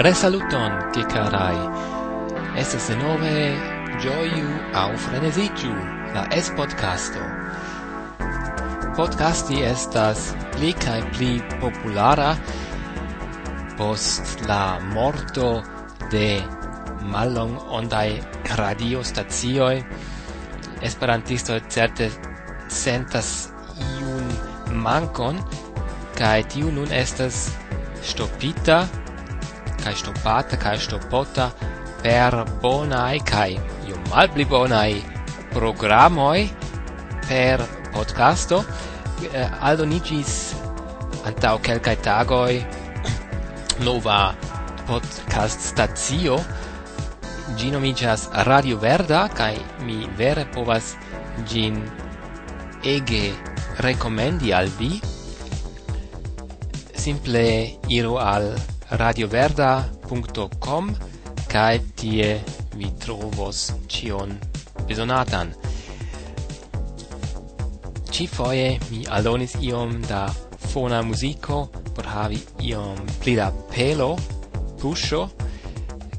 Resaluton, che carai! Estas de nove gioiu au frenesigiu, la es-podcasto. Podcasti estas pli cae pli populara post la morto de malong ondai radio stazioi. Esperantisto certe sentas iun mancon, cae tiu nun estas stopita, kai stopata kai stopota per bonai kai io mal pli bonai programoi per podcasto. Eh, aldonigis antau kelkai tagoi nova podcast stazio gino nomigas Radio Verda kai mi vere povas gin ege recomendi al vi. Simple iru al radioverda.com kai tie vi trovos cion besonatan. Ci foie mi alonis iom da fona musico por havi iom pli da pelo, pusho,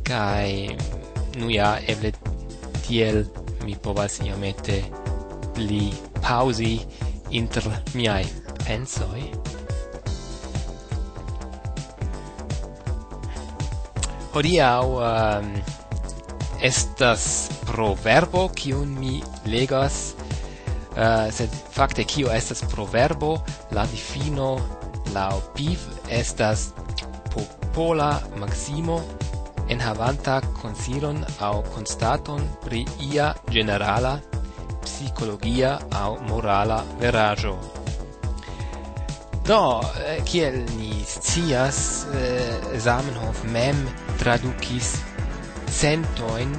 kai nu ja eble tiel mi povas iomete pli pausi inter miai pensoi. hodiau um, uh, estas proverbo kiun mi legas uh, sed fakte kio estas proverbo la difino la piv estas popola maximo enhavanta consilon au constaton pri ia generala psicologia au morala verajo. Do, eh, kiel ni scias, eh, Zamenhof mem tradukis centoin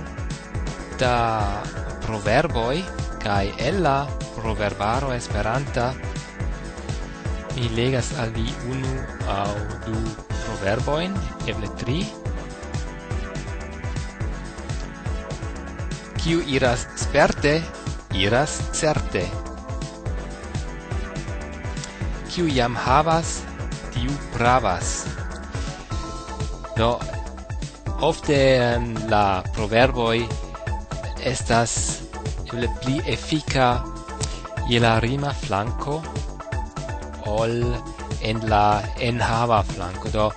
da proverboi kai ella proverbaro esperanta mi legas al vi unu au du proverboin eble tri. Kiu iras sperte iras certe kiu jam havas, tiu pravas. Do, ofte en la proverboi estas le pli efika je la rima flanco ol en la enhava flanco. Do,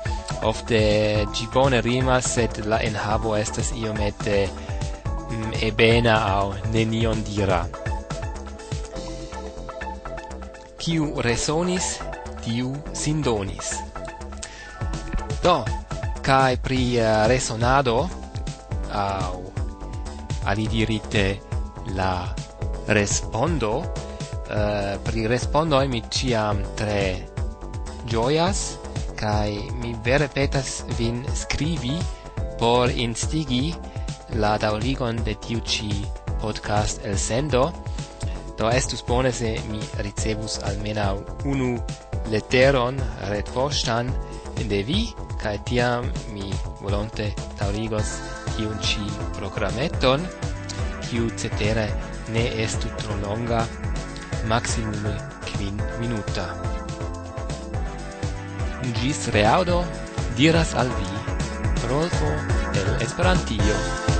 ofte gi bone rima sed la enhavo estas iomete mm, ebena au nenion dira kiu resonis, tiu sindonis. Do, kai pri uh, resonado au alidirite la respondo uh, pri respondo mi ciam tre gioias kai mi vere petas vin scrivi por instigi la dauligon de tiu ci podcast el sendo Do estus bone se mi ricevus almena unu leteron retpoŝtan de vi, kaj tiam mi volonte taurigos tiun ci programeton, kiu cetere ne estu tro longa, maximum quin minuta. Gis reaudo diras al vi Rolfo el Esperantio.